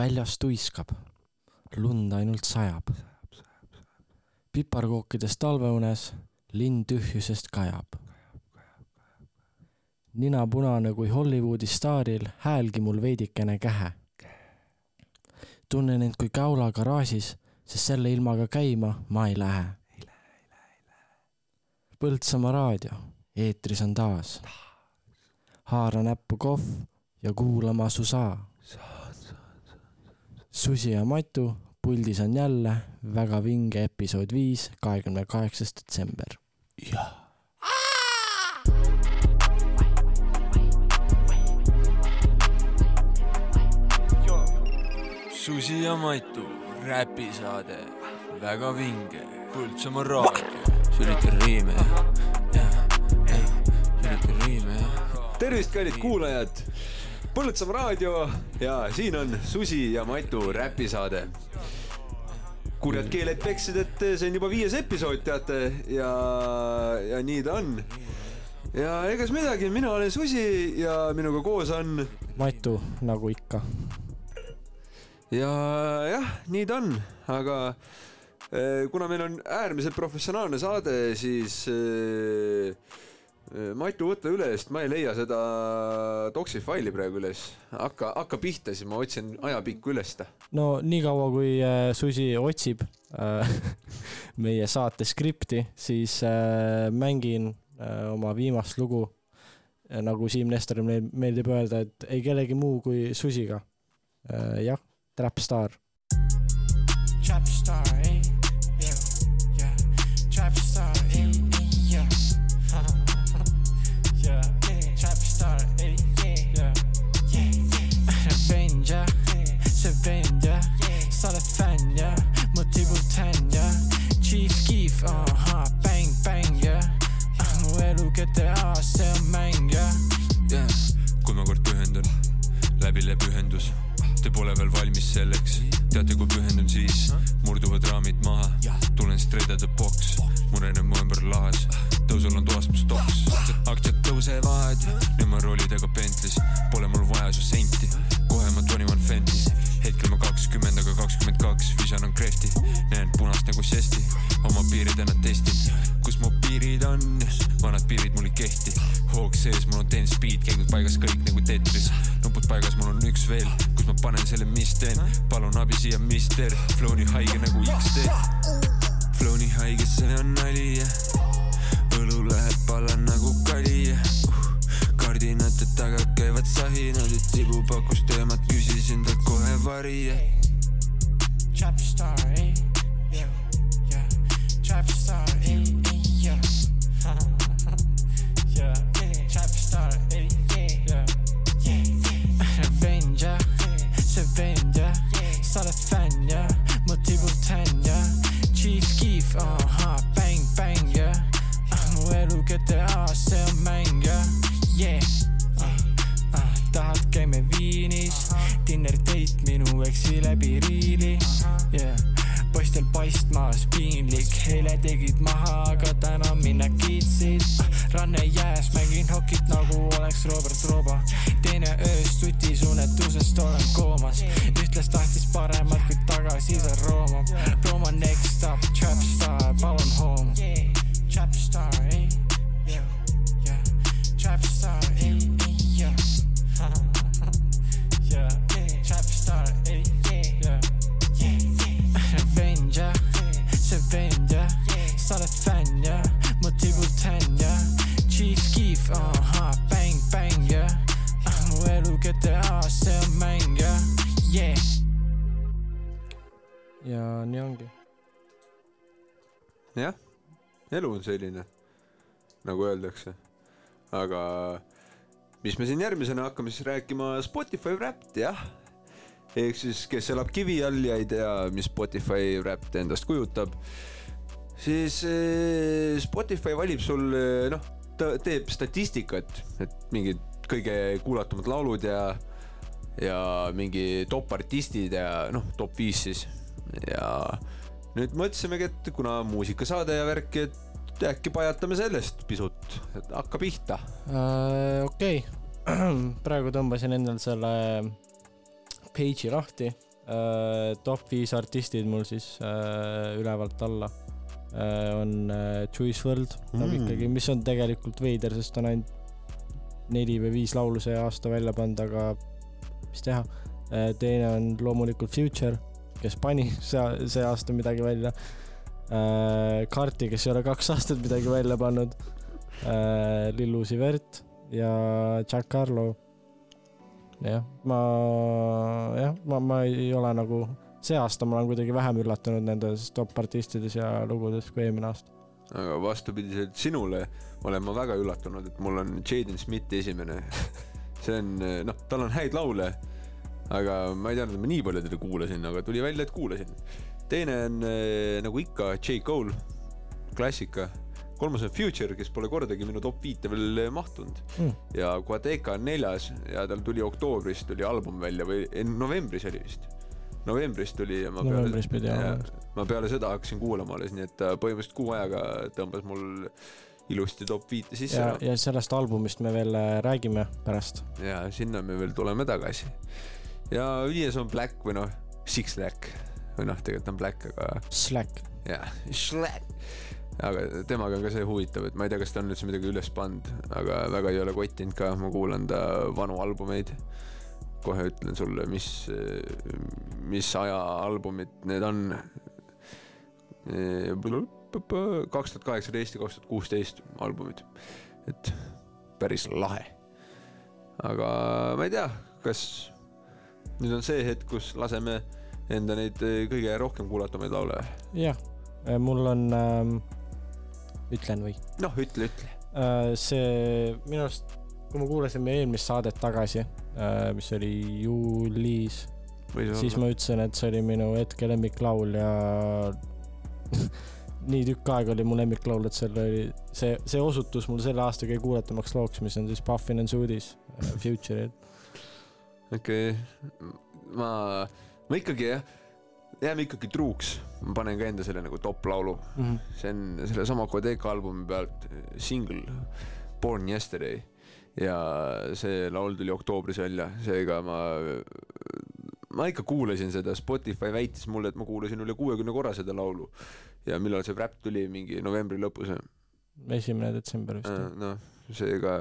väljas tuiskab, lund ainult sajab. piparkookides talveunes linn tühjusest kajab. nina punane kui Hollywoodi staaril, häälgi mul veidikene kähe. tunnen end kui Käula garaažis, sest selle ilmaga käima ma ei lähe. Põltsamaa raadio, eetris on taas. haara näppu kohv ja kuulama su saa. Susi ja Matu puldis on jälle väga vinge episood viis, kahekümne kaheksas detsember. jah. Susi ja Matu räpisaade, väga vinge, Põltsamaa raadio. sülitan riime, jah, jah, sülitan riime, jah. tervist, kallid kuulajad. Põltsamaa raadio ja siin on Susi ja Matu räpisaade. kurjad keeled peksid, et see on juba viies episood, teate, ja, ja nii ta on. ja egas midagi, mina olen Susi ja minuga koos on Matu, nagu ikka. ja jah, nii ta on, aga eh, kuna meil on äärmiselt professionaalne saade, siis äh, Matu, võta üle, sest ma ei leia seda Doxi faili praegu üles. hakka, hakka pihta, siis ma otsin ajapikku üles ta. no niikaua, kui äh, Susi otsib äh, meie saate skripti, siis äh, mängin äh, oma viimast lugu äh,. nagu Siim Nestoril meil meeldib öelda, et ei kellegi muu kui Susiga äh,. jah, Trapstar. Trapstar, eh? Unetusest olen koomas. Ütles tahtis paremat, elu on selline, nagu öeldakse. aga mis me siin järgmisena hakkame siis rääkima Spotify Wrapped, jah. ehk siis, kes elab kivi all ja ei tea, mis Spotify Wrapped endast kujutab, siis eh, Spotify valib sul, eh, noh, ta teeb statistikat, et mingid kõige kuulatumad laulud ja ja mingi top artistid ja noh, top viis siis ja nüüd mõtlesimegi, et kuna muusikasaade ja värk, et äkki pajatame sellest pisut, et hakka pihta. Äh, okei, praegu tõmbasin endal selle page'i lahti äh, top viis artistid mul siis äh, ülevalt alla äh, on äh, Juice WRLD mm. Mm. ikkagi, mis on tegelikult veider, sest on ainult neli või viis laulu see aasta välja pannud, aga mis teha äh,. teine on loomulikult Future, kes pani see, see aasta midagi välja äh,. Carti, kes ei ole kaks aastat midagi välja pannud äh,. Lil Uzi Vert ja Jack Harlow jah, ma jah, ma, ma ei ole nagu, see aasta ma olen kuidagi vähem üllatunud nendes top artistides ja lugudes kui eelmine aasta. aga vastupidiselt sinule olen ma väga üllatunud, et mul on Jaden Smith esimene. see on, noh, tal on häid laule, aga ma ei teadnud, et ma nii palju teda kuulasin, aga tuli välja, et kuulasin. Teine on eh, nagu ikka J Cole, klassika. kolmas on Future, kes pole kordagi minu top viite veel mahtunud Mm. ja Quadeca on neljas ja tal tuli oktoobris tuli album välja või eh, novembris oli vist. novembris tuli ja ma Novembris pidi ja, olema. ma peale seda hakkasin kuulama alles, nii et põhimõtteliselt kuu ajaga tõmbas mul ilusti top viite sisse ja ja sellest albumist me veel räägime pärast. ja sinna me veel tuleme tagasi. ja viies on Black või noh, Six Lack või noh, tegelikult on Black, aga Slack. jah, Slack. aga temaga on ka see huvitav, et ma ei tea, kas ta on üldse midagi üles pannud, aga väga ei ole kottinud ka, ma kuulan ta vanu albumeid. kohe ütlen sulle, mis, mis aja albumid need on. kaks tuhat kaheksateist ja kaks tuhat kuusteist albumid, et päris lahe. aga ma ei tea, kas nüüd on see hetk, kus laseme enda neid eh, kõige rohkem kuulatumaid laule jah, mul on ähm,, ütlen või? noh, ütle, ütle. äh,. see minu arust, kui me kuulasime eelmist saadet tagasi äh,, mis oli juulis, siis ma ütlesin, et see oli minu hetke lemmiklaul ja nii tükk aega oli mu lemmiklaul, et seal oli see, see osutus mul selle aasta kõige kuulatamaks looks, mis on siis Puffin and Sudis äh, Future'i. okei okay., ma, ma ikkagi jah, jääme ikkagi truuks, ma panen ka enda selle nagu top laulu, see on sellesama Codeca albumi pealt single Born Yesterday. Ja see laul tuli oktoobris välja, seega ma, ma ikka kuulasin seda, Spotify väitis mulle, et ma kuulasin üle kuuekümne korra seda laulu. Ja millal see räpp tuli, mingi novembri lõpus, esimene detsember vist jah. noh, seega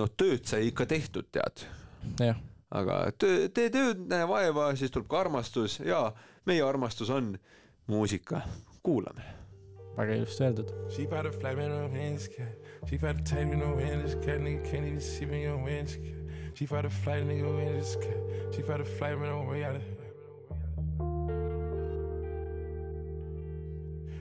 noh, tööd sai ikka tehtud, tead. Jah, aga töö, tee tööd, näe vaeva, siis tuleb ka armastus ja meie armastus on muusika, kuulame. väga ilusti öeldud. She bout to fly me no hands cat. She bout to take me no hands cat. Nigga can't even see me on hands cat. She bout to fly nigga hands cat. She bout to fly me no way out of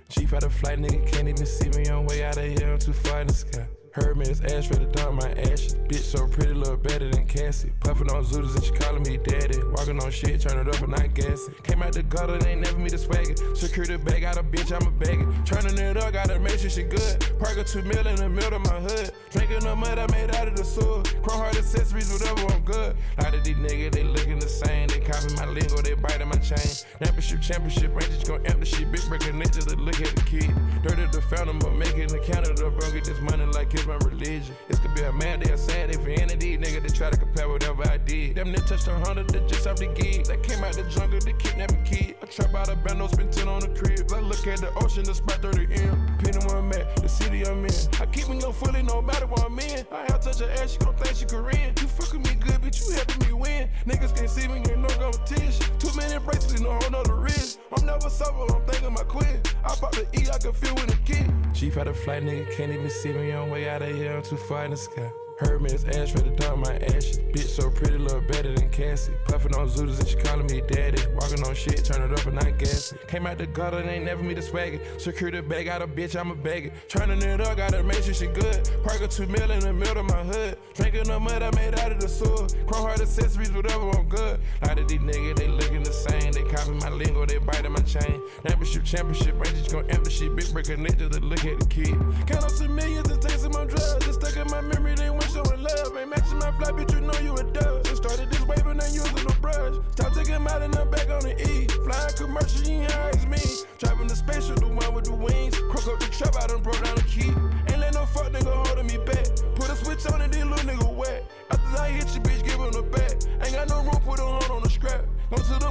She bout to fly nigga can't even see me on way out of here. I'm too far in the sky. Heard me as ash ready to dump my ashes. Bitch so pretty, look better than Cassie. Puffin' on Zooters and she calling me daddy. Walking on shit, turn it up and not gassing. Came out the gutter, they ain't never me the swagger. Secure the bag, got a bitch, I'm a bagger. Turning it up, gotta make sure she good. Park two mil in the middle of my hood. Drinking the mud I made out of the sewer. Chrome heart accessories, whatever, I'm good. lot of these niggas, they looking the same. They copy my lingo, they biting my chain. Championship, championship, Rangers gon' empty shit. Bitch, breaking niggas look at the kid. Dirty the fountain, but making the counter up, bro. Get this money like it's my religion. This could be a mad day, a sad of these niggas that try to compare whatever I did. Them niggas touched a hundred, they just off the gig. They came out the jungle, they kidnapping kid. I trap out a bando, spend 10 on the crib. I look at the ocean, the spot 30 M. Depending where I'm at, the city I'm in. I keep me no fully, no matter where I'm in. I have touch her ass, she gon' think she Korean. You fucking me good, bitch, you helping me win. Niggas can't see me, ain't no competition. Too many bracelets, no whole nother wrist. I'm never sober, I'm thinking my quit. I pop the E, I can feel when it kick. She had a flight, nigga can't even see me on way out of here. I'm too far in the sky. Heard me as ash ready to dump my ashes. Bitch so pretty, look better than Cassie. Puffin' on Zooters and she calling me daddy. Walking on shit, turn it up and not gassing. Came out the gutter, ain't never me the swagger. Secure the bag, got a bitch, I'm a bagger. Turning it up, gotta make sure she good. Park a two mil in the middle of my hood. Drinking the mud I made out of the sewer. Chrome heart accessories, whatever, I'm good. lot of these niggas, they looking the same. They copy my lingo, they biting my chain. Championship, championship, Rangers gon' empty shit. Big breaker niggas to look at the kid. Count up some millions and take some more drugs. Just stuck in my memory, they want showing love. Ain't my fly, bitch, you know you a dub. Just started this wave and ain't using no brush. Stop taking him out and I'm back on the E. Flying commercial, you ain't how it's me. Driving the spaceship, the one with the wings. Crook up the trap, I done broke down the key. Ain't let no fuck nigga holding me back. Put a switch on and then little nigga wet. After I hit you, bitch, give him the back. Ain't got no room, put a horn on the scrap. Go to the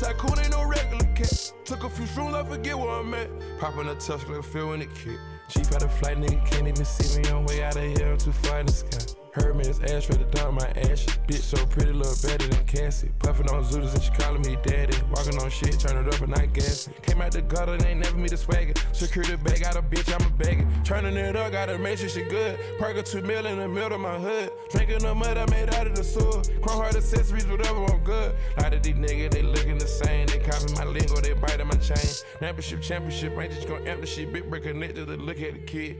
Southside cool, ain't no regular cat. Took a few shrooms, I forget where I'm at. A touch, like a feel kick. Chief out of flight, nigga can't even see me on way out of here. I'm too far in the sky. Heard me, ash ready to dump my ashes. Bitch so pretty, look better than Cassie. Puffin' on Zooters and she calling me daddy. Walking on shit, turn it up and not gassing. Came out the gutter, ain't never me the swagger. Security bag, got a bitch, I'm a bagger. Turning it up, gotta make sure she good. Perk two mil in the middle of my hood. Drinking the mud I made out of the sewer. Chrome heart accessories, whatever, I'm good. A lot of these niggas, they looking the same. They copy my lingo, they biting my chain. Championship, championship, ain't just gonna amp the shit. Big break connected to look at the kid.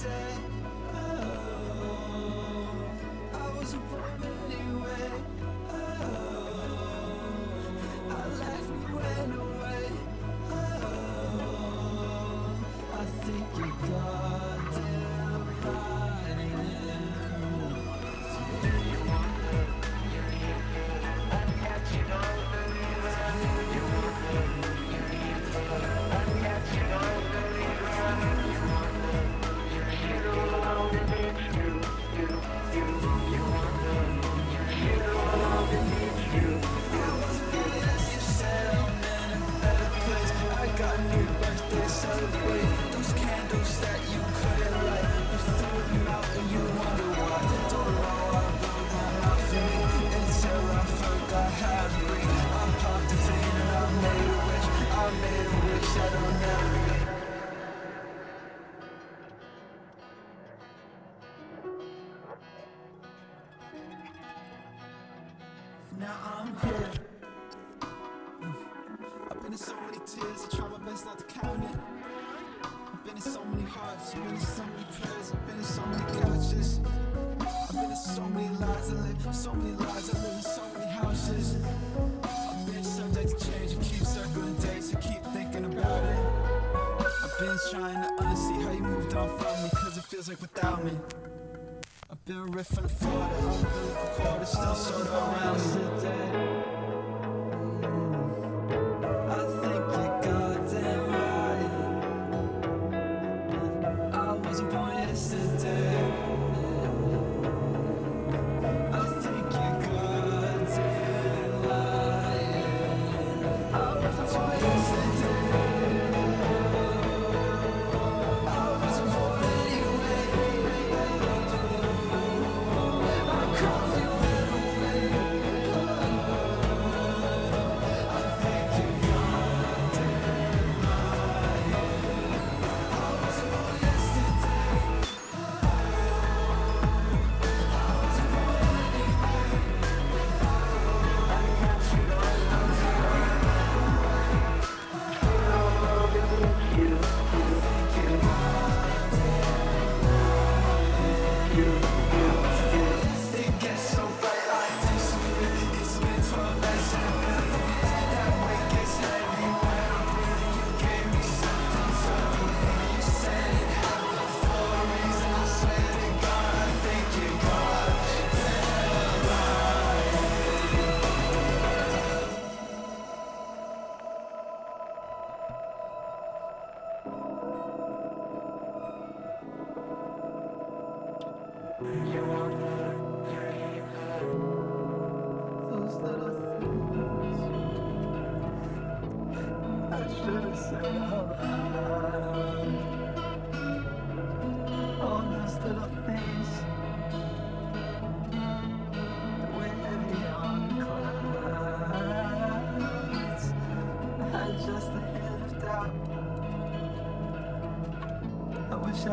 pretend riffle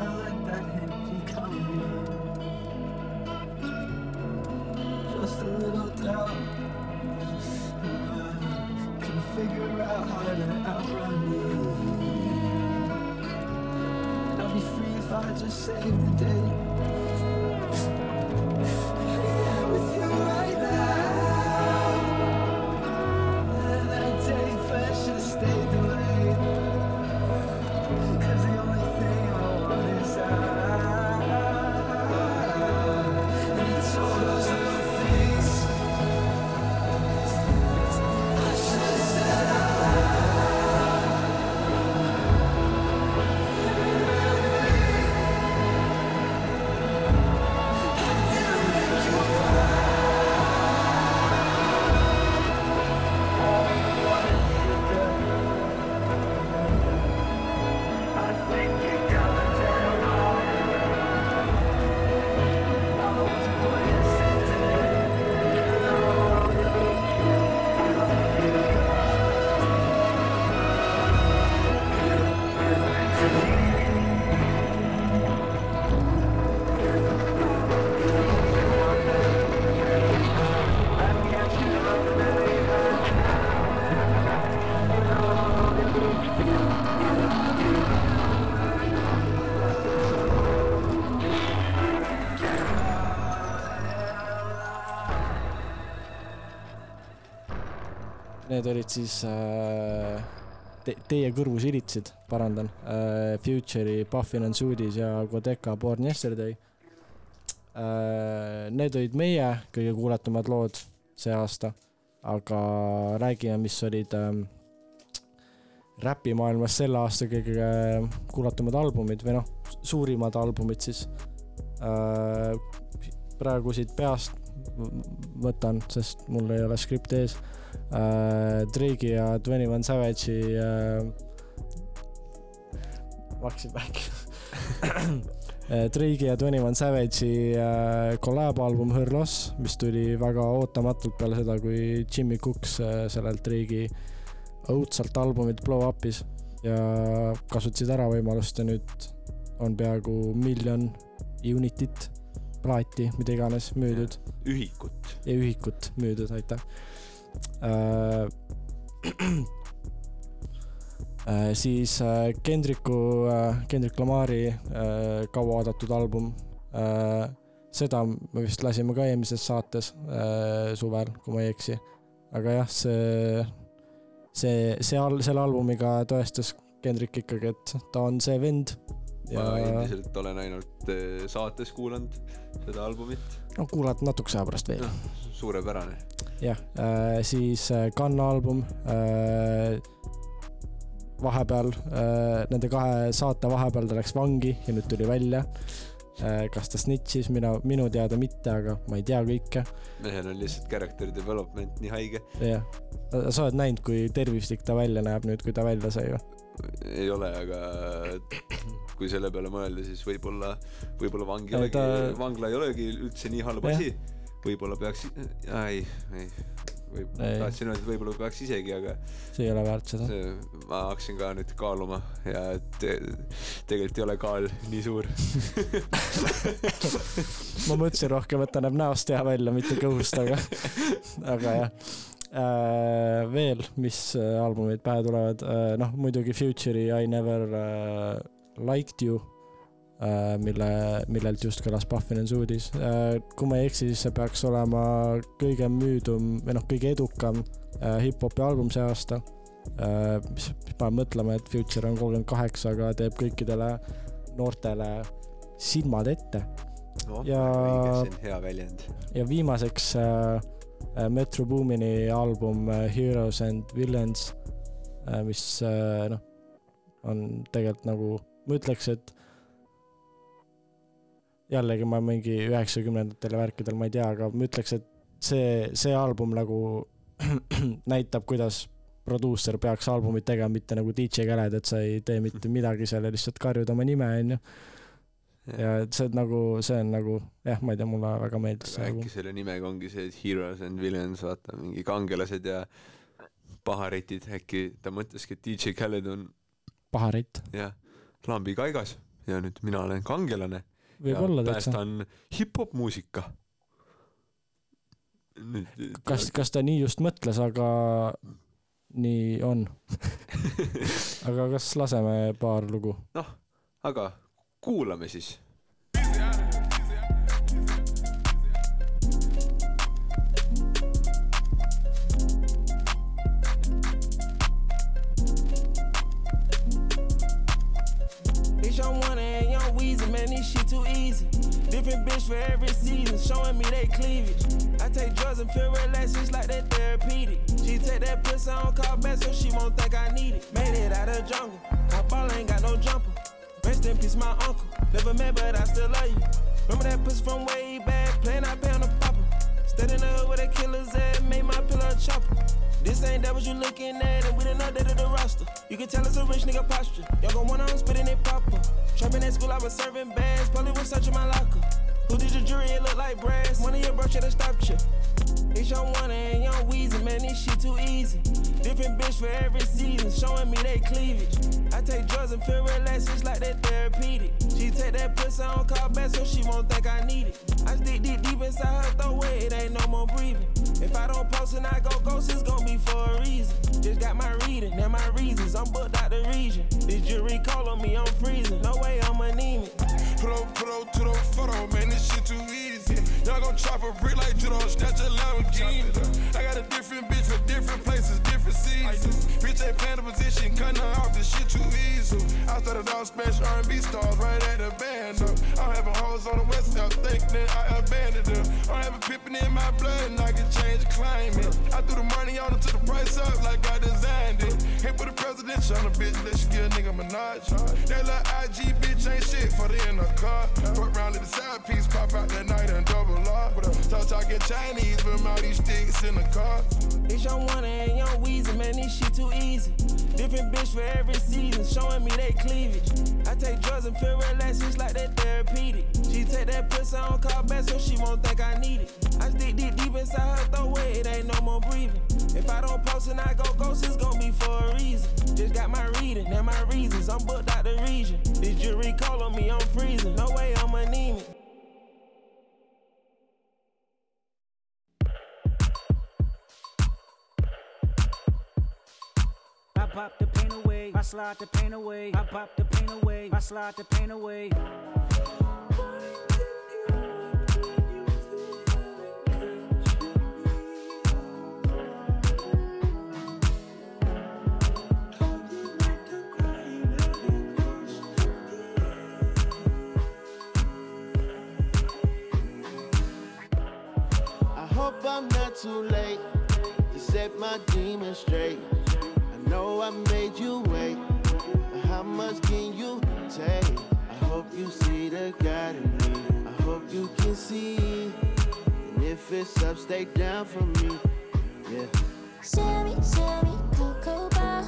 Let that empty coming Just a little doubt. Can figure out how to outrun me. I'll be free if I just save the day. Need olid siis äh, te, teie kõrvu silitsid, parandan äh,, Future'i Puffin and Suudis ja Godeka Born Yesterday äh,. Need olid meie kõige kuulatumad lood see aasta, aga räägime, mis olid ähm, räpimaailmas selle aasta kõige kuulatumad albumid või noh, suurimad albumid siis äh,. praegu siit peast võtan, sest mul ei ole skripti ees äh,. Drake'i ja Twenty One Savage'i äh,. ma hakkasin rääkima. Drake'i ja Twenty One Savage'i äh, collab album Her Loss, mis tuli väga ootamatult peale seda, kui Jimmy Cooks äh, sellelt Drake'i õudselt albumit Blow Up'is ja kasutasid ära võimalust ja nüüd on peaaegu miljon unitit, plaati, mida iganes müüdud ühikut. ja ühikut müüdud, aitäh äh. Äh, siis äh, Kendriku äh,, Kendrick Lamari äh, kauaoodatud album äh,. seda me vist lasime ka eelmises saates äh, suvel, kui ma ei eksi. aga jah, see, see, see selle albumiga tõestas Kendrick ikkagi, et ta on see vend. Ma ja endiselt olen ainult eh, saates kuulanud seda albumit. no kuulad natukese aja pärast veel. suurepärane. jah äh,, siis äh, Gunna album äh,. vahepeal nende kahe saate vahepeal ta läks vangi ja nüüd tuli välja kas ta snitch'is, mina, minu teada mitte, aga ma ei tea kõike. mehel on lihtsalt character development nii haige. jah, sa oled näinud, kui tervislik ta välja näeb nüüd, kui ta välja sai või? ei ole, aga kui selle peale mõelda, siis võib-olla, võib-olla vang ei Ei, olegi ta-, vangla ei olegi üldse nii halb asi. võib-olla peaks, ei, ei, võib, tahtsin öelda, et võib-olla peaks isegi, aga see ei ole väärt seda. see, ma hakkasin ka nüüd kaaluma ja te, tegelikult ei ole kaal nii suur. ma mõtlesin rohkem, et ta näeb näost hea välja, mitte kõhust, aga, aga jah äh,. veel, mis äh, albumid pähe tulevad äh,, noh muidugi Future'i I never äh, liked you äh,, mille, millelt just kõlas Puffin and Suudis äh,. kui ma ei eksi, siis see peaks olema kõige müüdum või noh, kõige edukam äh, hip-hopi album see aasta äh,. mis, mis paneb mõtlema, et Future on kolmkümmend kaheksa, aga teeb kõikidele noortele silmad ette Ja- õige, see on hea väljend. ja viimaseks äh, äh, Metro Boomini album äh, Heroes and Villains äh,, mis noh, on tegelikult nagu, ma ütleks, et jällegi ma mingi üheksakümnendatel ja värkidel ma ei tea, aga ma ütleks, et see, see album nagu näitab, kuidas produusser peaks albumit tegema, mitte nagu DJ Khaled, et sa ei tee mitte midagi seal ja lihtsalt karjud oma nime, onju. ja et see nagu, see on nagu jah, ma ei tea, mulle väga meeldis see äkki album. selle nimega ongi see, et heroes and villains, vaata mingi kangelased ja paharetid, äkki ta mõtleski, et DJ Khaled on paharett, jah, lambi kaigas ja nüüd mina olen kangelane ja võib-olla täitsa. päästan hip-hop muusika. kas, kas ta nii just mõtles, aga nii on. aga kas laseme paar lugu? aga kuulame siis. Shit too easy. Different bitch for every season, showing me they cleavage. I take drugs and feel relaxed, it's like that therapeutic. She take that pussy on call back so she won't think I need it. Made it out of jungle, my ball ain't got no jumper. Rest in peace, my uncle. Never met, but I still love you. Remember that pussy from way back, playing I pay on the popper. The hood where the killers at, made my pillow chopper. This ain't that what you looking at, and we done updated the roster. You can tell it's a rich nigga posture. Y'all gon' one on spitting it proper. Trapping at school, I was serving bags. Probably was searching my locker. Who did your jury? It look like brass. One of your bro should've stopped you. It's young one and young Weezy, man, this shit too easy. Different bitch for every season, showing me they cleavage. I take drugs and feel relaxed, it's like that therapeutic. She take that pussy on call back so she won't think I need it. I stick deep deep inside her throat where it ain't no more breathing. If I don't post and I go ghost, it's gon' be for a reason. Just got my reading and my reasons, I'm booked out the region. This jury call on me, I'm freezing. No way I'm anemic. Put up, put up to the photo, man, this shit too easy. Y'all gon' chop a brick like judo, snatch a Lamborghini. I got a different bitch for different places, different seasons. Bitch ain't playing the position, cutting her off, this shit too easy. I started off smash R&B stars right at the band up. I'm having hoes on the west side, thinking I abandoned them. I'm having pippin' in my blood and I can change climate. I threw the money on her to the price up like I designed it. Hit put a presidential on a bitch, let she get a nigga Minaj. That little IG bitch ain't shit for the in the car. Fuck round the side piece, pop out that night and double R. Talk talking Chinese, but all these sticks in the car. It's young one and young Weezy, man, this shit too easy. Different bitch for every season, showing me they cleavage. I take drugs and feel relaxed, it's like that therapeutic. She take that pussy on call back so she won't think I need it. I stick deep deep inside her throat it ain't no more breathing. If I don't post and I go ghost, pop the pain away, I slide the pain away. I pop the pain away, I slide the pain away. I hope I'm not too late to set my demons straight. I made you wait, how much can you take? I hope you see the God in me. I hope you can see. And if it's up, stay down for me. Yeah. Shimmy, shimmy, cocoa bar,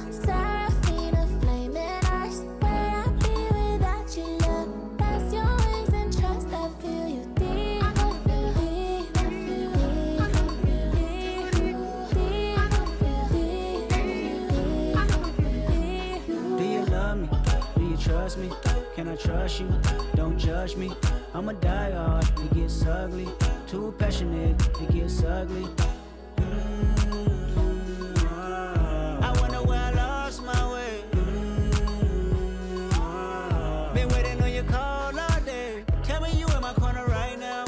I trust you? Don't judge me. I'm a diehard, it gets ugly. Too passionate, it gets ugly. Mm, ah. I wonder where I lost my way. Mm, ah. Been waiting on your call all day. Tell me you in my corner right now.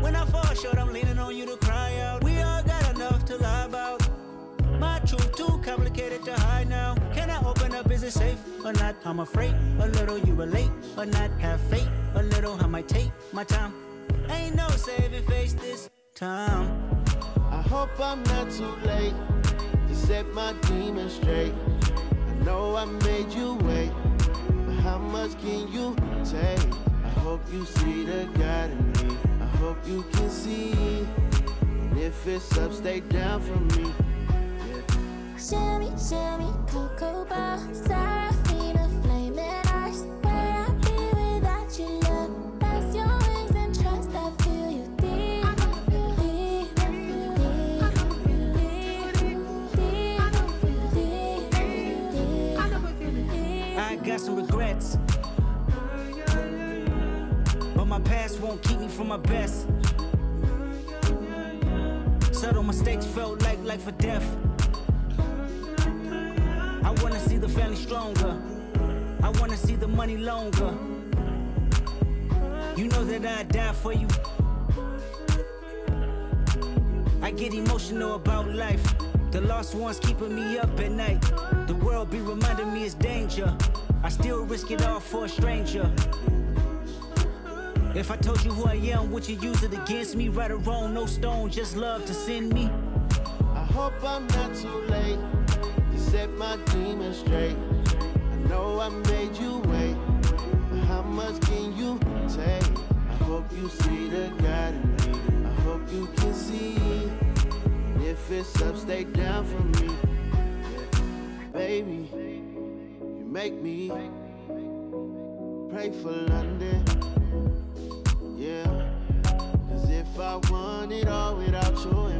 When I fall short, I'm leaning on you to cry out. We all got enough to lie about. My truth too complicated to it safe or not? I'm afraid a little you relate or not. Have faith a little. I might take my time. Ain't no saving face this time. I hope I'm not too late to set my demons straight. I know I made you wait, but how much can you take? I hope you see the God in me. I hope you can see. And if it's up, stay down for me. Shimmy, shimmy, cocoa bar, Serafina, flaming eyes. Where I be without you, love? That's your wings and trust. I feel you deep. Deep. Deep. Deep. Deep. I got some regrets. But my past won't keep me from my best. Subtle mistakes felt like life or death. I wanna see the family stronger. I wanna see the money longer. You know that I'd die for you. I get emotional about life. The lost ones keeping me up at night. The world be reminding me it's danger. I still risk it all for a stranger. If I told you who I am, would you use it against me? Right or wrong, no stone, just love to send me. I hope I'm not too late set my demons straight. I know I made you wait, but how much can you take? I hope you see the God in me. I hope you can see. And if it's up, stay down for me. Baby, you make me pray for London. Yeah, cause if I want it all without you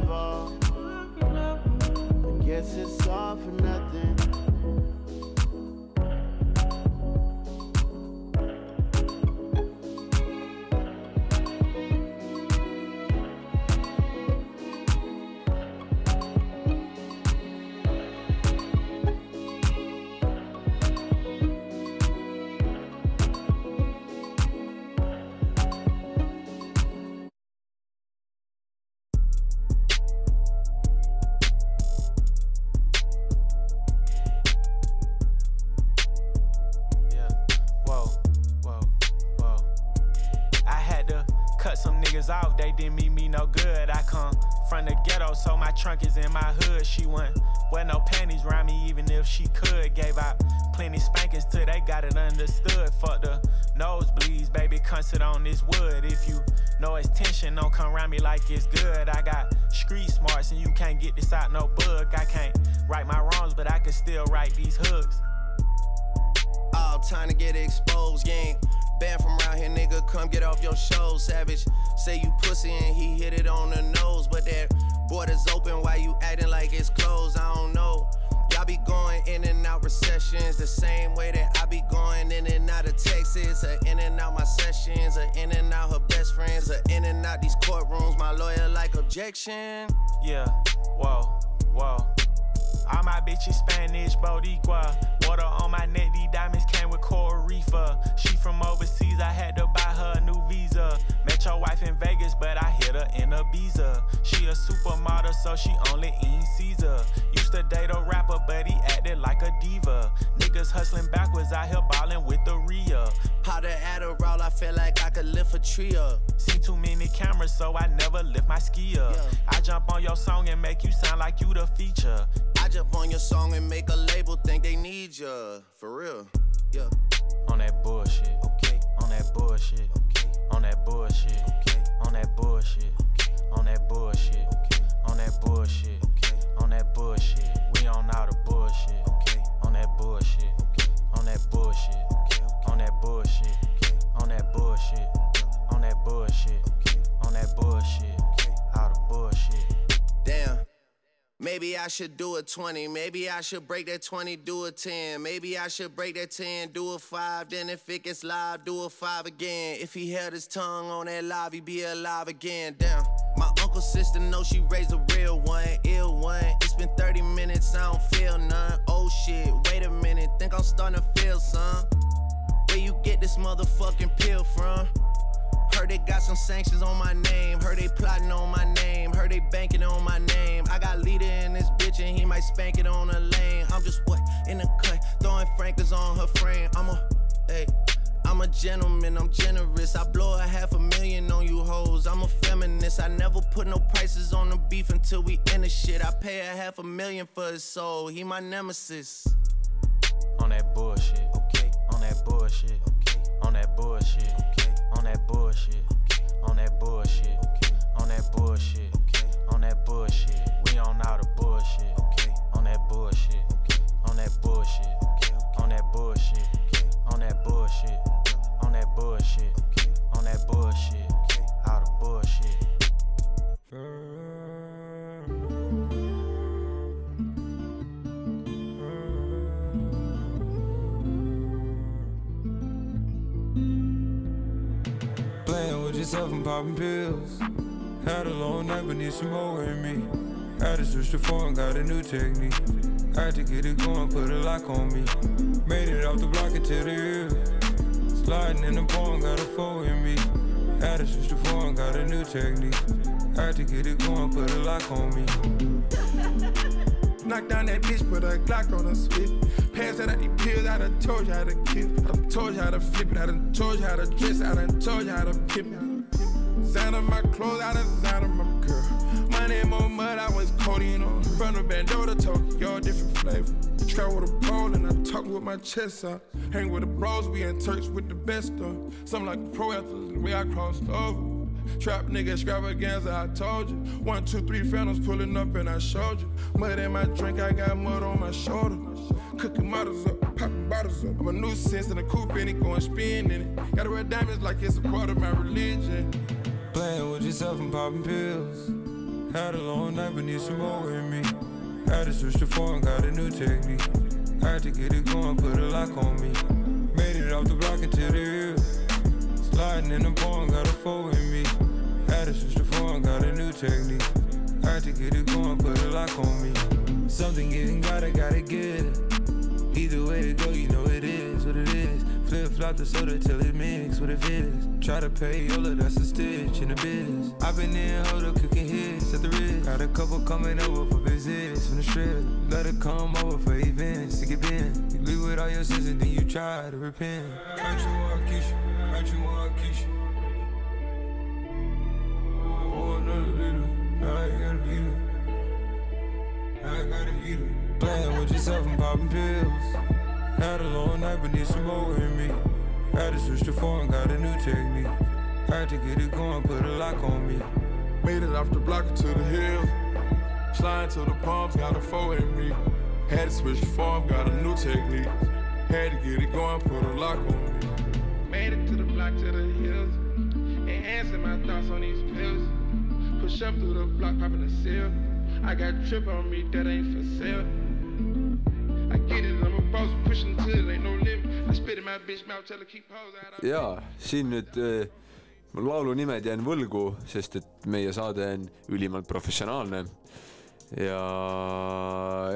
backwards, out here ballin' with the Rhea. Powder Adderall, I feel like I could lift a tree up. Seen too many cameras, so I never lift my ski up. I jump on your song and make you sound like you the feature. I jump on your song and make a label think they need ya. For real. Yeah. On that bullshit. Okay. On that bullshit. Okay. On that bullshit. Okay. On that bullshit. Okay. On that bullshit. Okay. On that bullshit. Okay. On that bullshit. We on all the bullshit. Maybe I should do a 20. Maybe I should break that 20, do a 10. Maybe I should break that 10, do a 5. Then if it gets live, do a 5 again. If he held his tongue on that live, he'd be alive again. Damn. My uncle sister knows she raised a real one, ill one. It's been 30 minutes, I don't feel none. Oh shit, wait a minute, think I'm starting to feel some. Where you get this motherfucking pill from? Heard they got some sanctions on my name. Heard they plotting on my name. Heard they banking on my name. I got leader in this bitch and he might spank it on a lane. I'm just what in the cut, throwing frankers on her frame. I'm a, hey, I'm a gentleman. I'm generous. I blow a half a million on you hoes. I'm a feminist. I never put no prices on the beef until we end the shit. I pay a half a million for his soul. He my nemesis. On that bullshit. Okay. On that bullshit. Okay. On that bullshit. Okay. On that bullshit. On that bullshit. On that bullshit. On that bullshit. We on all the bullshit. On that bullshit. On that bullshit. On that bullshit. On that bullshit. On that bullshit. On that bullshit. Popping pills. Had a long night, but need some more in me. Had to switch the phone, got a new technique. Had to get it going, put a lock on me. Made it off the block into the hill. Sliding in the pond, got a four in me. Had to switch the phone, got a new technique. Had to get it going, put a lock on me. Knock down that bitch, put a Glock on her switch. Pass out these pills, I done told you how to kill. I done told you how to flip it, I done told you how to dress, I done told you how to pimp it. Design of my clothes, I of my girl. Money more mud, I was codeine on. From the bando to Tokyo, different flavor. Travel with a pole and I talk with my chest out. Hang with the bros, we in church with the best of. Something like pro athletes, the way I crossed over. Trap nigga extravaganza, I told you. One, two, three phantoms pulling up and I showed you. Mud in my drink, I got mud on my shoulder. Cooking models up, popping bottles up. I'm a nuisance in a coupe and it going spin in it. Gotta wear diamonds like it's a part of my religion. Playing with yourself and popping pills. Had a long night, but need some more with me. Had to switch the phone, got a new technique. Had to get it going, put a lock on me. Made it off the block into the hill. Sliding in the pond, got a four with me. Had to switch the phone, got a new technique. Had to get it going, put a lock on me. Something getting gotta, gotta get. Either way it go, you know it is what it is. Flip flop the soda till it mix what it is. Try to pay all Yola, that's a stitch in the biz. i been in hold up cooking hits at the wrist. Got a couple coming over for visits from the strip. Let her come over for events to get in. You leave with all your sins and then you try to repent. Aren't you want Keisha? Aren't you want Keisha? Pour another liter, now I got a heater. Now I got a heater. Playing with yourself and popping pills. Had a long night, but need some more with me. Had to switch the phone, got a new technique. Had to get it going, put a lock on me. Made it off the block to the hills. Sliding to the palms, got a four in me. Had to switch the form, got a new technique. Had to get it going, put a lock on me. Made it to the block to the hills. Enhancing my thoughts on these pills. Push up through the block, popping the seal. I got trip on me, that ain't for sale. I get it, I'm a boss, pushing till ain't no limit. I spit in my bitch mouth, tell her keep hoes out. jaa, siin nüüd äh, laulu nimed jään võlgu, sest et meie saade on ülimalt professionaalne. ja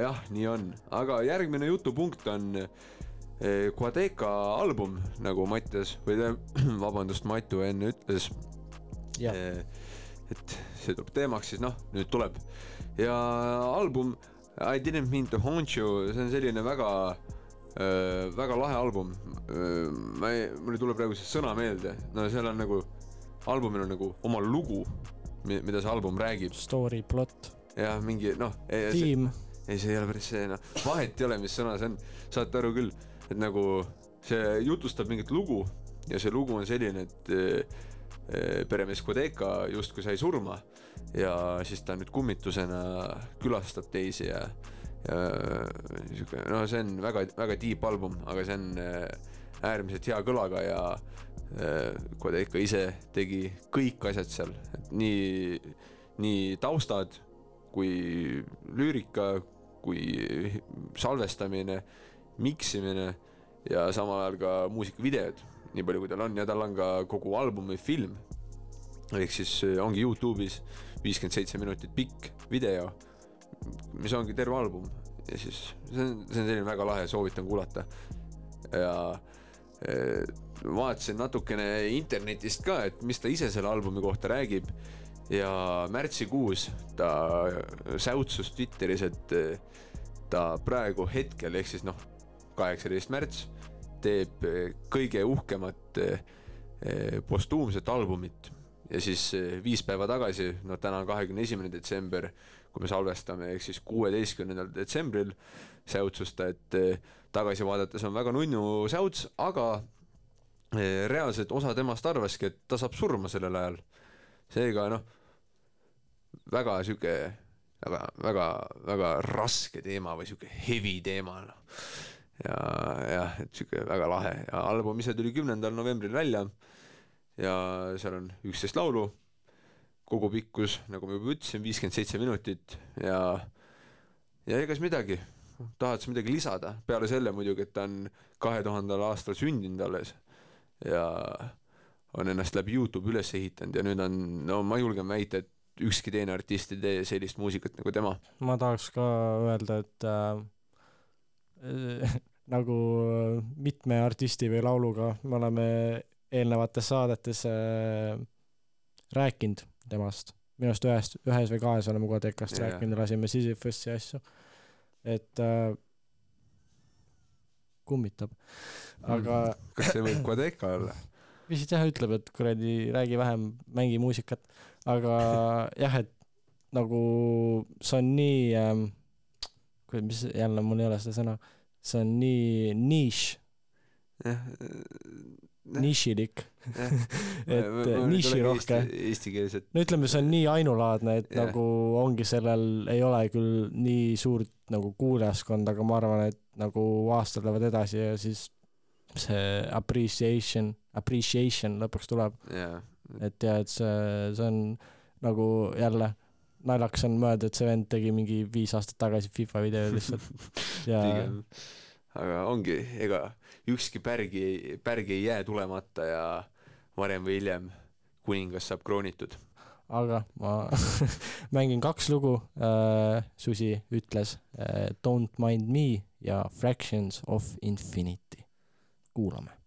jah, nii on, aga järgmine jutupunkt on äh, Quadeca album, nagu Mattias või tä- vabandust, Matu enne ütles. et see tuleb teemaks, siis noh, nüüd tuleb ja album I didn't mean to haunt you, see on selline väga äh, väga lahe album. ma ei, mul ei tule praegu see sõna meelde, no seal on nagu, albumil on nagu oma lugu, mida see album räägib. Story, plot, jah, mingi noh. tiim. ei, see ei ole päris see, noh, vahet ei ole, mis sõna see on, saate aru küll, et nagu see jutustab mingit lugu ja see lugu on selline, et eh, eh, peremees Kodeka justkui sai surma ja siis ta nüüd kummitusena külastab teisi ja, ja sihuke, no see on väga, väga deep album, aga see on eh, äärmiselt hea kõlaga ja eh, Kodeka ise tegi kõik asjad seal, et nii, nii taustad kui lüürika, kui salvestamine, miksimine ja samal ajal ka muusikavideod, nii palju kui tal on ja tal on ka kogu albumi film. ehk siis eh, ongi Youtube'is viiskümmend seitse minutit pikk video, mis ongi terve album. Ja siis see on, see on selline väga lahe, soovitan kuulata. ja eh, vaatasin natukene internetist ka, et mis ta ise selle albumi kohta räägib. Ja märtsikuus ta säutsus Twitteris, et eh, ta praegu hetkel ehk siis noh, kaheksateist märts teeb kõige uhkemat eh, postuumset albumit ja siis eh, viis päeva tagasi, no täna on kahekümne esimene detsember, kui me salvestame, ehk siis kuueteistkümnendal detsembril säutsus ta, et eh, tagasi vaadates on väga nunnu säuts, aga eh, reaalselt osa temast arvaski, et ta saab surma sellel ajal. seega noh, väga sihuke väga, väga, väga raske teema või sihuke heavy teema noh. ja jah, et sihuke väga lahe ja album ise tuli kümnendal novembril välja ja seal on üksteist laulu, kogu pikkus, nagu ma juba ütlesin, viiskümmend seitse minutit ja ja ega siis midagi, tahad sa midagi lisada, peale selle muidugi, et ta on kahe tuhandel aastal sündinud alles ja on ennast läbi Youtube üles ehitanud ja nüüd on, no ma julgen väita, et ükski teine artist ei tee sellist muusikat nagu tema. ma tahaks ka öelda, et äh, nagu mitme artisti või lauluga me oleme eelnevates saadetes äh, rääkinud temast. minu arust ühest, ühes või kahes oleme Kodekast Jaa. rääkinud, lasime Sisyphus'i asju. et äh, kummitab, aga kas see võib Kodeka olla? vist jah ütleb, et kuradi räägi vähem, mängi muusikat, aga jah, et nagu see on nii ähm,, mis jälle mul ei ole seda sõna, see on nii nišš, jah, nišilik, et niširohke. Eestikeelset. no ütleme, see on nii ainulaadne, et Jah. nagu ongi sellel, ei ole küll nii suurt nagu kuulajaskonda, aga ma arvan, et nagu aastad lähevad edasi ja siis see appreciation, appreciation lõpuks tuleb. jaa, et ja, et see, see on nagu jälle naljakas on mõelda, et see vend tegi mingi viis aastat tagasi FIFA video lihtsalt ja aga ongi, ega ükski pärg ei, pärg ei jää tulemata ja varem või hiljem kuningas saab kroonitud. aga ma mängin kaks lugu äh,, Susi ütles äh, Don't mind me ja Fractions of Infinity. kuulame.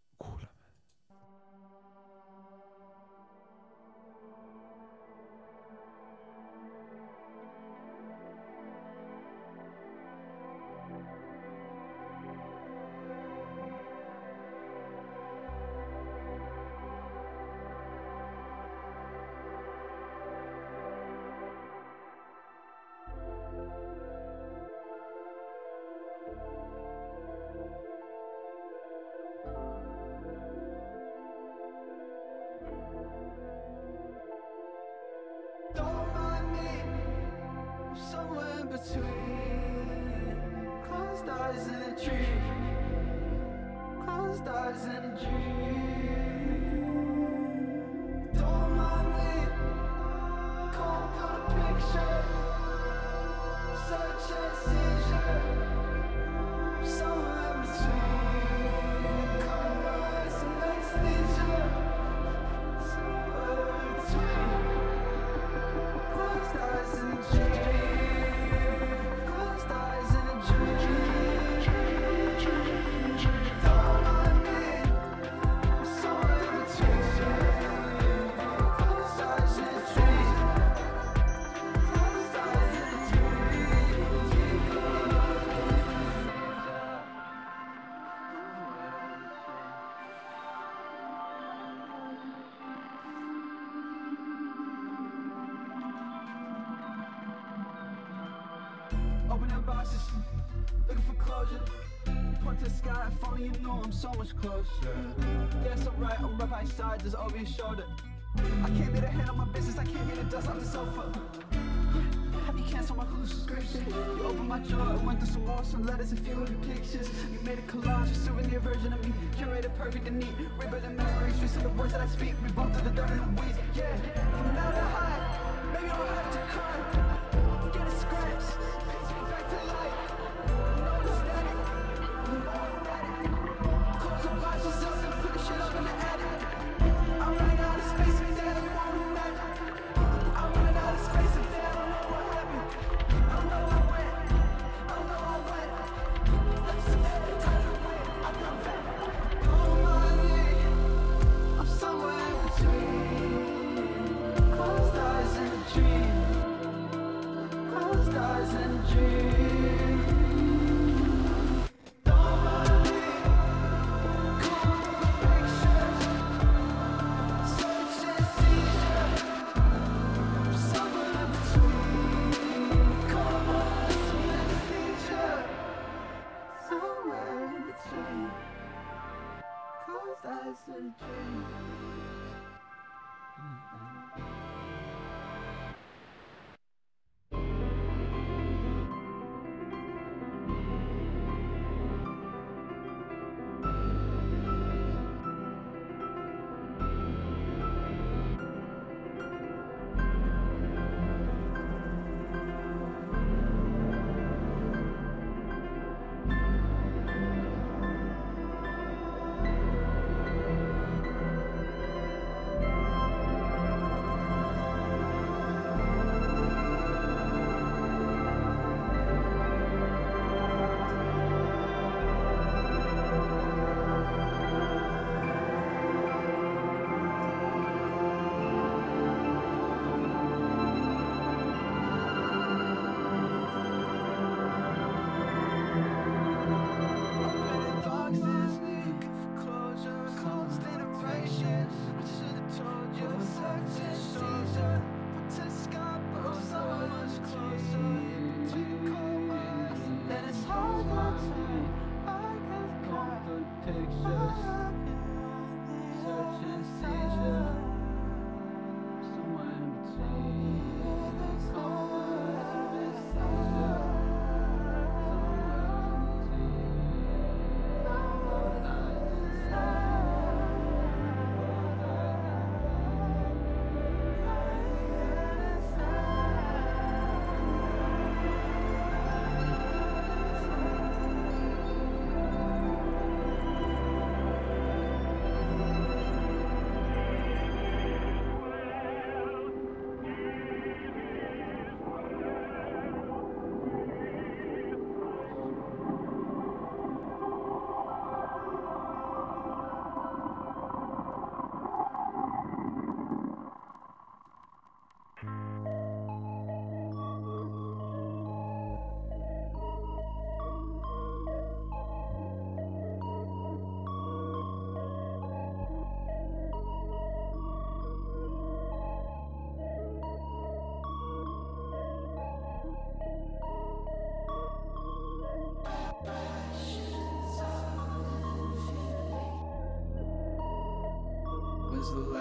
stars and dreams. So much closer. It's alright, I'm right by side, just over your shoulder. I can't be the of my business, I can't be the dust off the sofa. Have you canceled my Hulu subscription? You opened my drawer, I went through some more, some letters, a few of the pictures. You made a collage, a souvenir version of me, curated perfect and neat. River the memories, just the words that I speak. We both do the dirt and the weeds, yeah. From now to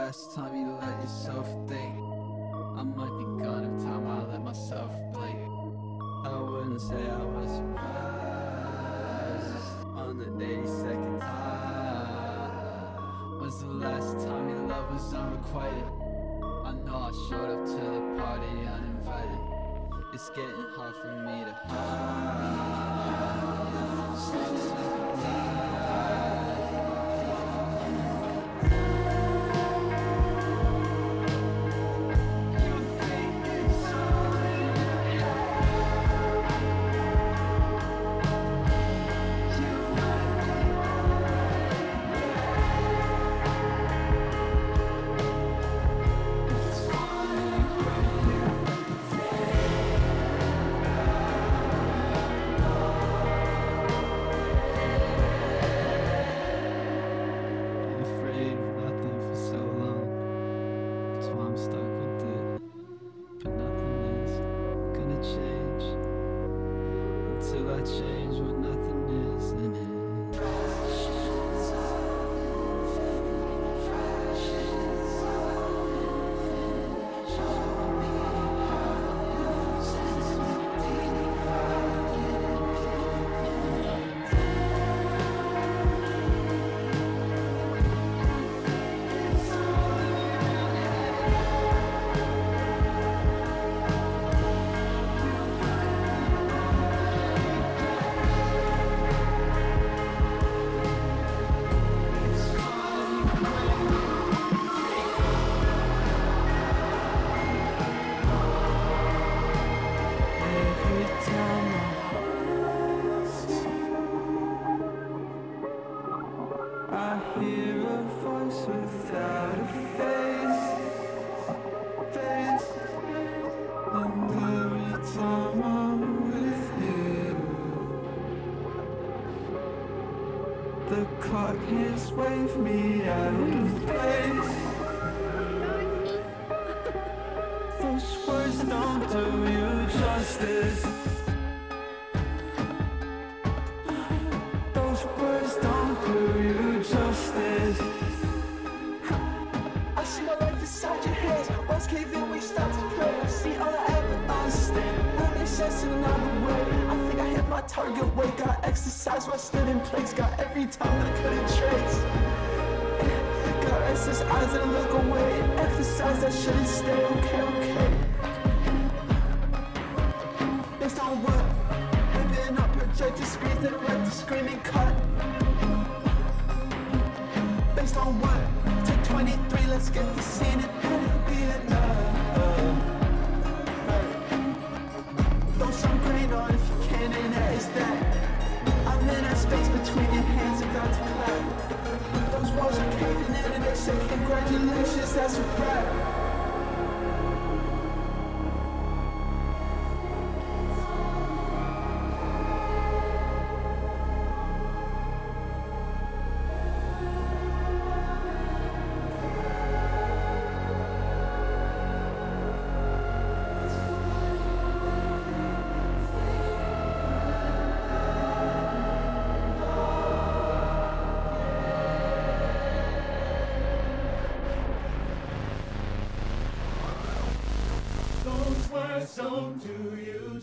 last time you let yourself think? I might be gone if time I let myself blink. I wouldn't say I was surprised on the 82nd time. Was the last time your love was unrequited? I know I showed up to the party uninvited. It's getting hard for me hands me out of place. Those words don't do you justice. Those words don't do you justice. I see my life inside your hands. Once cave we start to play. I see all I ever understand. Won't make sense in another way. I think I hit my target weight. Got exercise stood in place. Got every time that I couldn't trace. Got restless eyes that look away. Emphasize that shouldn't stay. Okay, okay. Based on what? Living up projected screens that let the screaming cut. Based on what? Take 23, let's get the scene and it'll be enough. Throw some grain on if you can, and that is that. I'm in that space between your hands about to clap wasn't craving it and they say congratulations, that's a wrap.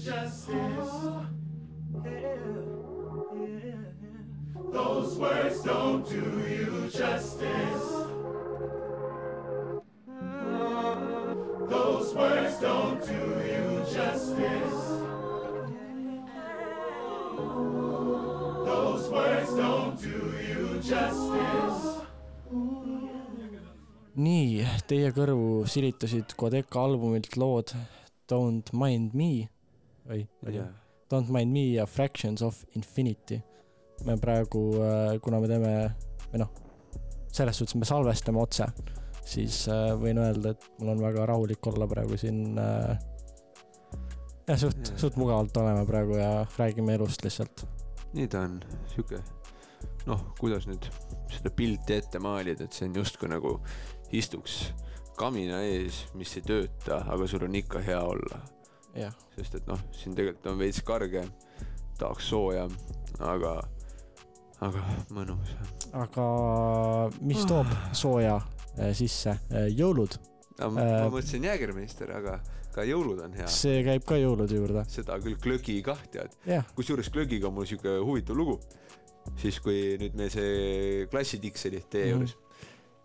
Do you justice. Those words don't do you justice. Those words don't do you justice. Those words don't do you justice. nii, teie kõrvu silitasid Kodeka albumilt lood Don't Mind Me või Jaa. Don't Mind Me ja Fractions of Infinity. me praegu, kuna me teeme, või noh, selles suhtes me salvestame otse, siis äh, võin öelda, et mul on väga rahulik olla praegu siin äh,. jah, suht Jaa., suht mugavalt oleme praegu ja räägime elust lihtsalt. nii ta on, sihuke noh, kuidas nüüd seda pilti ette maalida, et see on justkui nagu istuks kamina ees, mis ei tööta, aga sul on ikka hea olla. Sest et noh, siin tegelikult on veits karge, tahaks sooja, aga, aga mõnus. aga mis toob sooja äh, sisse, jõulud. ma Äh, mõtlesin Jägermeister, aga ka jõulud on hea. see käib ka jõulude juurde. seda küll glögi kah tead Jah.. kusjuures glögiga on mul siuke huvitav lugu. siis kui nüüd meil see klassitiks oli tee Mhm. juures mm.,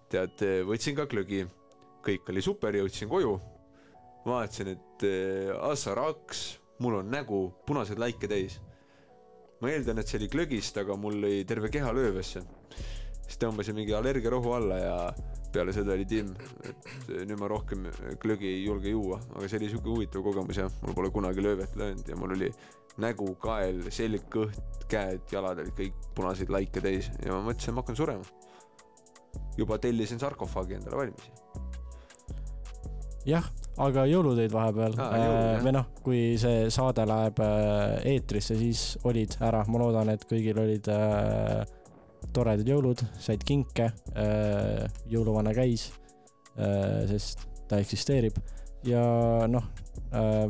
tead, võtsin ka glögi, kõik oli super, jõudsin koju. vaatasin, et äh, Assaraks, mul on nägu punaseid laike täis. ma eeldan, et see oli glögist, aga mul lõi terve keha löövesse. siis tõmbasin mingi allergiarohu alla ja peale seda oli timm, et nüüd ma rohkem glögi ei julge juua, aga see oli siuke huvitav kogemus jah, mul pole kunagi löövet löönud ja mul oli nägu, kael, selg, kõht, käed, jalad olid kõik punaseid laike täis ja ma mõtlesin, ma hakkan surema. juba tellisin sarkofaagi endale valmis. jah, aga jõulutöid vahepeal Aa, äh, või noh, kui see saade läheb äh, eetrisse, siis olid ära, ma loodan, et kõigil olid äh, toredad jõulud, said kinke äh,, jõuluvana käis äh,, sest ta eksisteerib. Ja noh äh,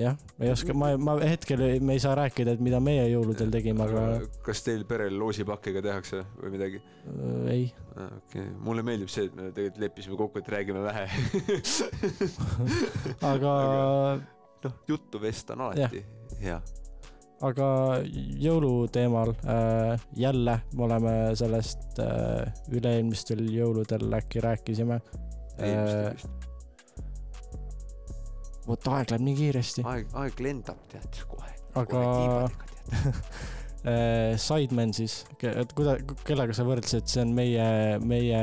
jah, ma ei oska, ma, ma hetkel ei- me ei saa rääkida, et mida meie jõuludel tegime, aga kas teil perel loosipakkega tehakse või midagi? äh, ei. okei okay., mulle meeldib see, et me tegelikult leppisime kokku, et räägime vähe. aga noh, juttu vesta on alati hea. aga jõuluteemal äh, jälle me oleme sellest äh, üle-eelmistel jõuludel äkki rääkisime äh,. Vot aeg läheb nii kiiresti, aeg, aeg lendab, tead, kohe. aga äh, Sidemen siis, et kuida-, kellega sa võrdlesid, see on meie, meie,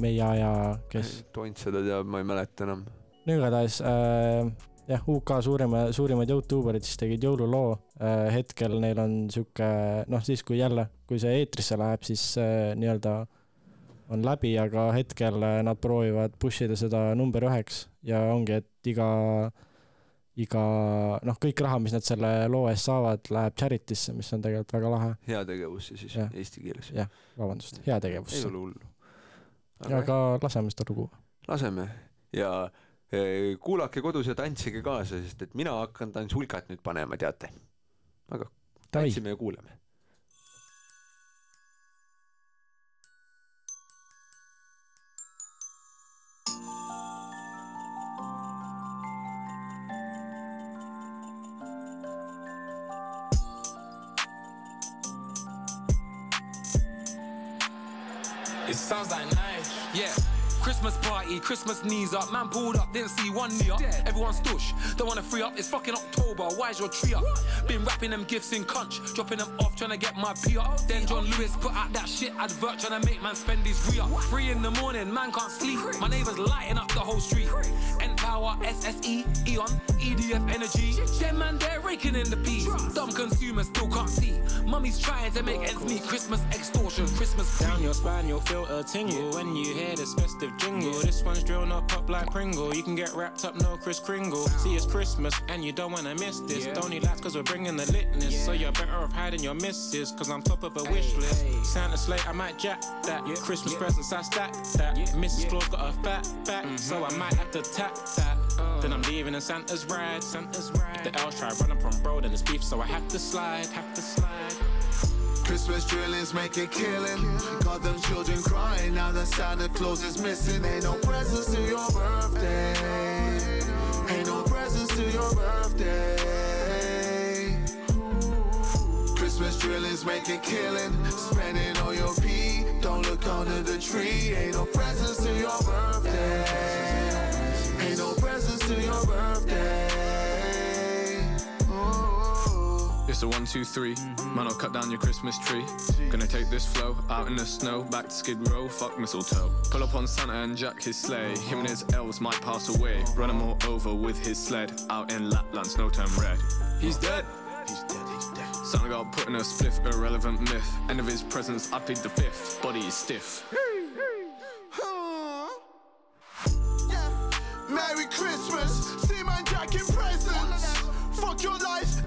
meie aja, kes tont seda teab, ma ei mäleta enam. no igatahes äh, jah, UK suurima, suurimad Youtuberid siis tegid jõululoo äh,. hetkel neil on sihuke, noh siis kui jälle, kui see eetrisse läheb, siis äh, nii-öelda on läbi, aga hetkel äh, nad proovivad push ida seda number üheks ja ongi, et iga, iga noh, kõik raha, mis nad selle loo eest saavad, läheb charity'sse, mis on tegelikult väga lahe. heategevusse siis Jah. eesti keeles. jah, vabandust, heategevusse ei. ole hullu. aga laseme seda lugu. laseme ja eh, kuulake kodus ja tantsige kaasa, sest et mina hakkan tantsulkat nüüd panema, teate. aga tantsime ja kuulame. It sounds like nice. Yeah. Christmas party, Christmas knees up. Man pulled up, didn't see one knee up. Everyone's stush, don't wanna free up. It's fucking October, why's your tree up? Been wrapping them gifts in conch, dropping them off, trying to get my P up. Then John Lewis put out that shit advert, trying to make man spend his re up. Three in the morning, man can't sleep. My neighbors lighting up the whole street. N Power, SSE, Eon, EDF Energy. Them man, they're raking in the peas. Dumb consumers still can't see. Mummy's trying to make ends meet. Christmas extortion, Christmas Down your spine, you'll feel a tingle when you hear this festive jingle. This one's drill, up pop like Pringle. You can get wrapped up, no Chris Kringle. See, it's Christmas and you don't wanna miss this. Don't need lights, cause we're bringing the litness. So you're better off hiding your misses, cause I'm top of a wish list. Santa slate, I might jack that. Christmas presents, I stack that. Mrs. Claus got a fat back, so I mm-hmm. might have to tap that. Then I'm leaving in Santa's ride. Santa's ride. If the elves try running from bro, then it's beef, so I have to slide, have to slide. Christmas drillings make it killing. Got them children crying now that Santa Claus is missing. Ain't no presents to your birthday. Ain't no presents to your birthday. Christmas drillings make it killing. Spending all your pee. Don't look under the tree. Ain't no presents to your birthday. Ain't no presents to your birthday. It's a one, two, three. Man, I'll cut down your Christmas tree. Gonna take this flow out in the snow, back to Skid Row, fuck mistletoe. Pull up on Santa and Jack his sleigh. Him and his elves might pass away. Run 'em all over with his sled. Out in Lapland, snow turn red. He's dead. He's dead, he's dead. Santa got put in a spliff, irrelevant myth. End of his presence, I plead the fifth. Body is stiff. Merry Christmas, see man jacking presents. Fuck your life,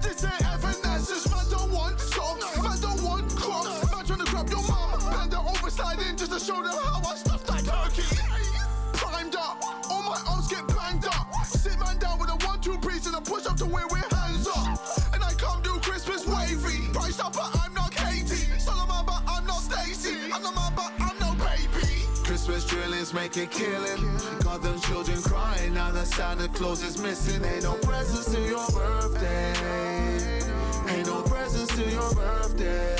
Christmas drillings make a killing. Got them children crying now that Santa Claus is missing. Ain't no presents to your birthday. Ain't no presents to your birthday.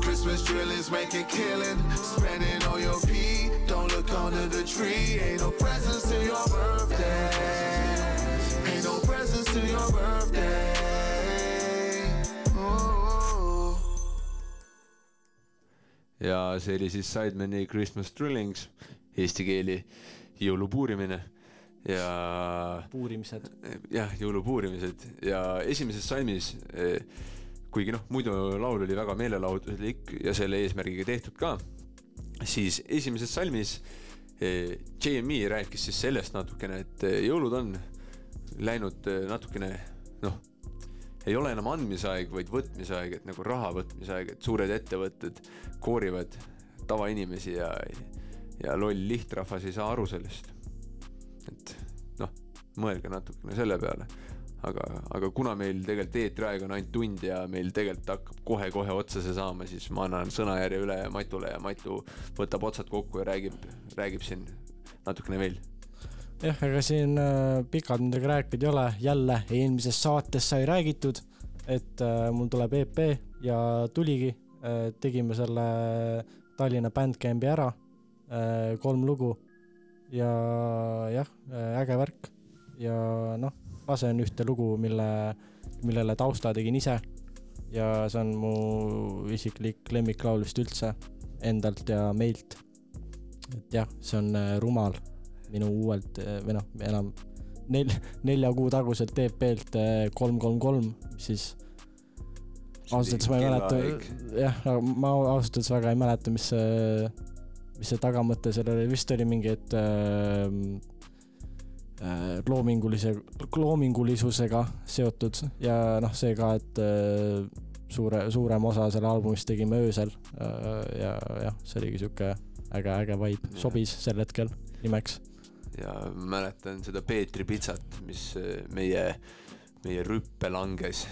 Christmas drillings make a killing. Spending all your pee. Don't look under the tree. Ain't no presents to your birthday. Ain't no presents to your birthday. Ja see oli siis Sidemani Christmas Drillings, eesti keeli jõulupuurimine ja puurimised. jah, jõulupuurimised ja esimeses salmis, kuigi noh, muidu laul oli väga meelelahutuslik ja selle eesmärgiga tehtud ka, siis esimeses salmis JME rääkis siis sellest natukene, et jõulud on läinud natukene noh, ei ole enam andmise aeg, vaid võtmise aeg, et nagu raha võtmise aeg, et suured ettevõtted koorivad tavainimesi ja, ja loll lihtrahvas ei saa aru sellest. et noh, mõelge natukene selle peale. aga, aga kuna meil tegelikult eetriaeg on ainult tund ja meil tegelikult hakkab kohe-kohe otsa see saama, siis ma annan sõnajärje üle Matule ja Matu võtab otsad kokku ja räägib, räägib siin natukene veel jah, ega siin äh, pikalt midagi rääkida ei ole, jälle eelmises saates sai räägitud, et äh, mul tuleb EP ja tuligi. Äh,, tegime selle Tallinna Bandcampi ära. Kolm lugu. Ja jah, äge värk. Ja noh, lasen ühte lugu, mille, millele tausta tegin ise. Ja see on mu isiklik lemmiklaul vist üldse endalt ja meilt. et jah, see on Rumal minu uuelt eh, või noh, enam nel-, nelja kuu taguselt EP-lt kolm, kolm, kolm, siis ausalt öeldes ma ei mäleta, jah, ma ausalt öeldes väga ei mäleta, mis see, mis see tagamõte seal oli, vist oli mingi, et äh, äh, loomingulise, loomingulisusega seotud ja noh, see ka, et äh, suure, suurem osa selle albumist tegime öösel äh, ja jah, see oligi sihuke äge, äge vibe, sobis sel hetkel nimeks ja mäletan seda Peetri pitsat, mis äh, meie, meie rüppe langes.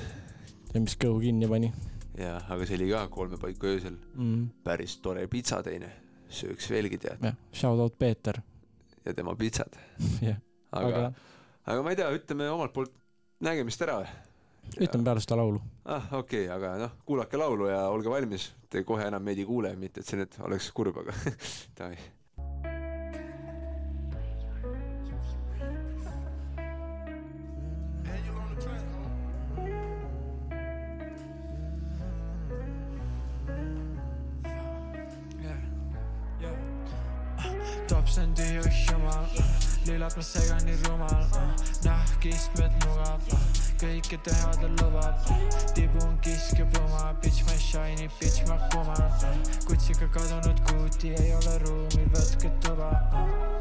ja mis kõhu kinni pani. jah, aga see oli ka kolme paiku öösel Mhm. päris tore pitsa teine, sööks veelgi tead. jah, shout out Peeter. ja tema pitsad. jah, aga aga, aga ma ei tea, ütleme omalt poolt nägemist ära. ütleme peale seda laulu. ah, okei okay,, aga noh, kuulake laulu ja olge valmis, te kohe enam meid ei kuule, mitte et see nüüd oleks kurb, aga davai. Tops on tühjus jumal, lillad ma segan nii rumal, nahkistmed mugav, kõike teha ta lubab, tibun kiskepuma, bitch ma shiny, bitch ma kumal, kutsiga kadunud kuuti ei ole ruumi, võtke tuba,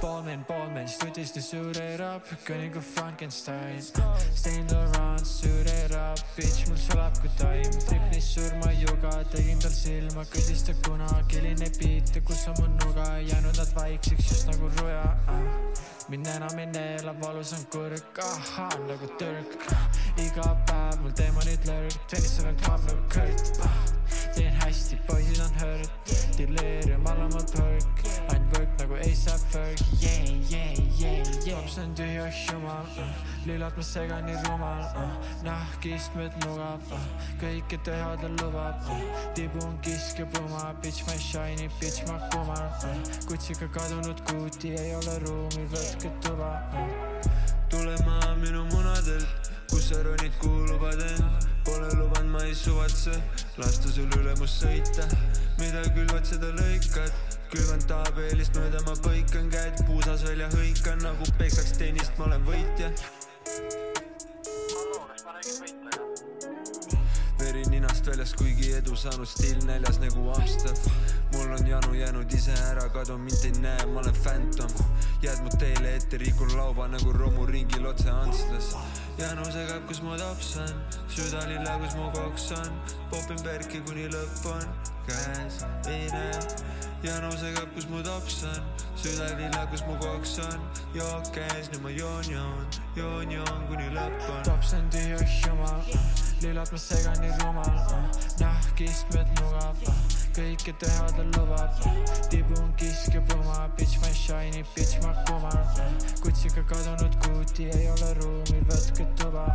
poolmen, poolmen, stuudist ja suurerab, kõnnin kui Frankenstein, Saint Laurent suurerab, bitch mul sulab kui taim, triplis surmajuga, tegin tal silma, küsis ta kunagi, milline beat ja kus on mu nuga, jäänud nad vaikseks just nagu ruja. Mind enam ei neela, valus on kurk, ahhaa nagu türk, iga päev mul teemonid lörg, tennisel on klaap nagu ah.. teen hästi, poisid on hõrd, delirium all on mul perk, ainult work nagu ASAP Ferg, yeah, yeah, yeah, yeah. laps on tühjaks jumal lillad ma segan nii rumal uh., nahkistmed mugav uh., kõike teha ta lubab uh., tibun kiskepuma, bitch ma shiny, bitch ma kumal uh., kutsiga kadunud kuuti ei ole ruumi, võtke tuba uh.. tule maha minu munadelt, kus sa ronid, kuhu lubad end, pole lubanud, ma ei suvatse lasta sul ülemust sõita, mida külvad, seda lõikad, külvan tabeelist mööda, ma põikan käed puusas välja, hõikan nagu peksaks tennist, ma olen võitja. Veri ninast väljas, kuigi edu saanud stiil näljas nagu Amstaff. mul on janu jäänud ise ära, kadu mind ei näe, ma olen Phantom. jääd mu teele ette, rikun lauba nagu romuringil otse Antslas. Janu segab, kus mu tops on, süda lilla, kus mu koks on. popin perki, kuni lõpp on käes, ei näe. janu segab, kus mu tops on, süda lilla, kus mu koks on. jook käes, nüüd ma joon, joon, joon, joon, kuni lõpp on. on tühjaks jumal, lillad ma segan nii rumal, nahkistmed mugav, kõike teha ta lubab tibun kiske puma bitch ma shiny bitch ma kuman kutsiga kadunud kuuti ei ole ruumi võtke tuba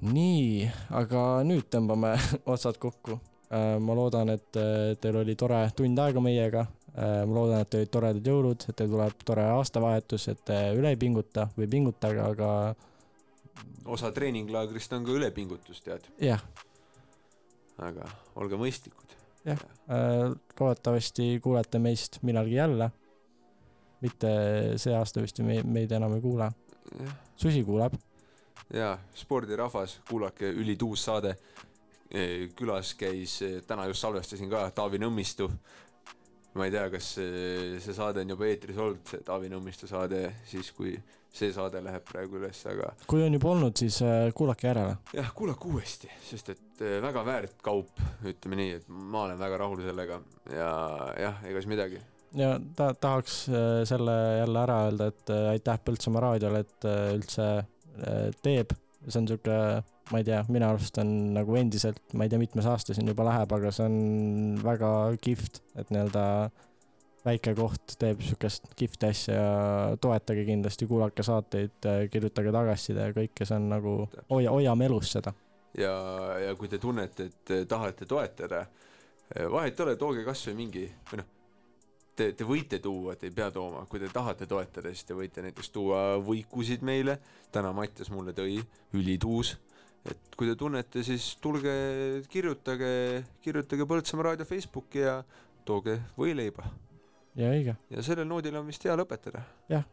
nii, aga nüüd tõmbame otsad kokku. ma loodan, et äh, teil oli tore tund aega meiega. ma loodan, et teil olid toredad jõulud, et teil tuleb tore aastavahetus, et te üle ei pinguta või pingutage, aga osa treeninglaagrist on ka ülepingutus, tead. jah, aga olge mõistlikud. jah, loodetavasti kuulete meist millalgi jälle. mitte see aasta vist ju me, meid enam ei kuula. jah, susi kuuleb, jaa, spordirahvas, kuulake ülituus saade. külas käis, täna just salvestasin ka Taavi Nõmmistu. Ma ei tea, kas see, saade on juba eetris olnud, see Taavi Nõmmistu saade, siis kui see saade läheb praegu üles, aga kui on juba olnud, siis äh, kuulake järele. jah, kuulake uuesti, sest et eh, väga väärt kaup, ütleme nii, et ma olen väga rahul sellega ja jah, ega siis midagi. ja ta tahaks äh, selle jälle ära öelda, et äh, aitäh Põltsamaa raadiole, et äh, üldse äh, teeb. see on sihuke, ma ei tea, minu arust on nagu endiselt, ma ei tea, mitmes aasta siin juba läheb, aga see on väga kihvt, et nii-öelda väike koht teeb sihukest kihvti asja ja toetage kindlasti, kuulake saateid, kirjutage tagasiside ja kõike, see on nagu, hoia, hoiame elus seda. ja, ja kui te tunnete, et tahate toetada, vahet ei ole, tooge kasvõi mingi või noh, te, te võite tuua, te ei pea tooma, kui te tahate toetada, siis te võite näiteks tuua võikusid meile, täna Mattias mulle tõi ülituus, et kui te tunnete, siis tulge kirjutage, kirjutage Põltsamaa raadio Facebooki ja tooge võileiba. ja õige. ja sellel noodil on vist hea lõpetada. jah,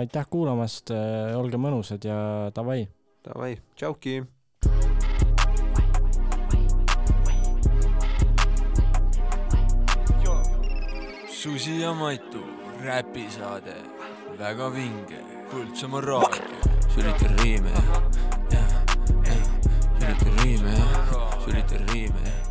aitäh kuulamast, olge mõnusad ja davai. Davai, tšauki. Susi ja Matu, räpisaade, väga vinge, Põltsamaa raadio. sülitan riime, jah, jah, شريت الريمة. شريت الريمة.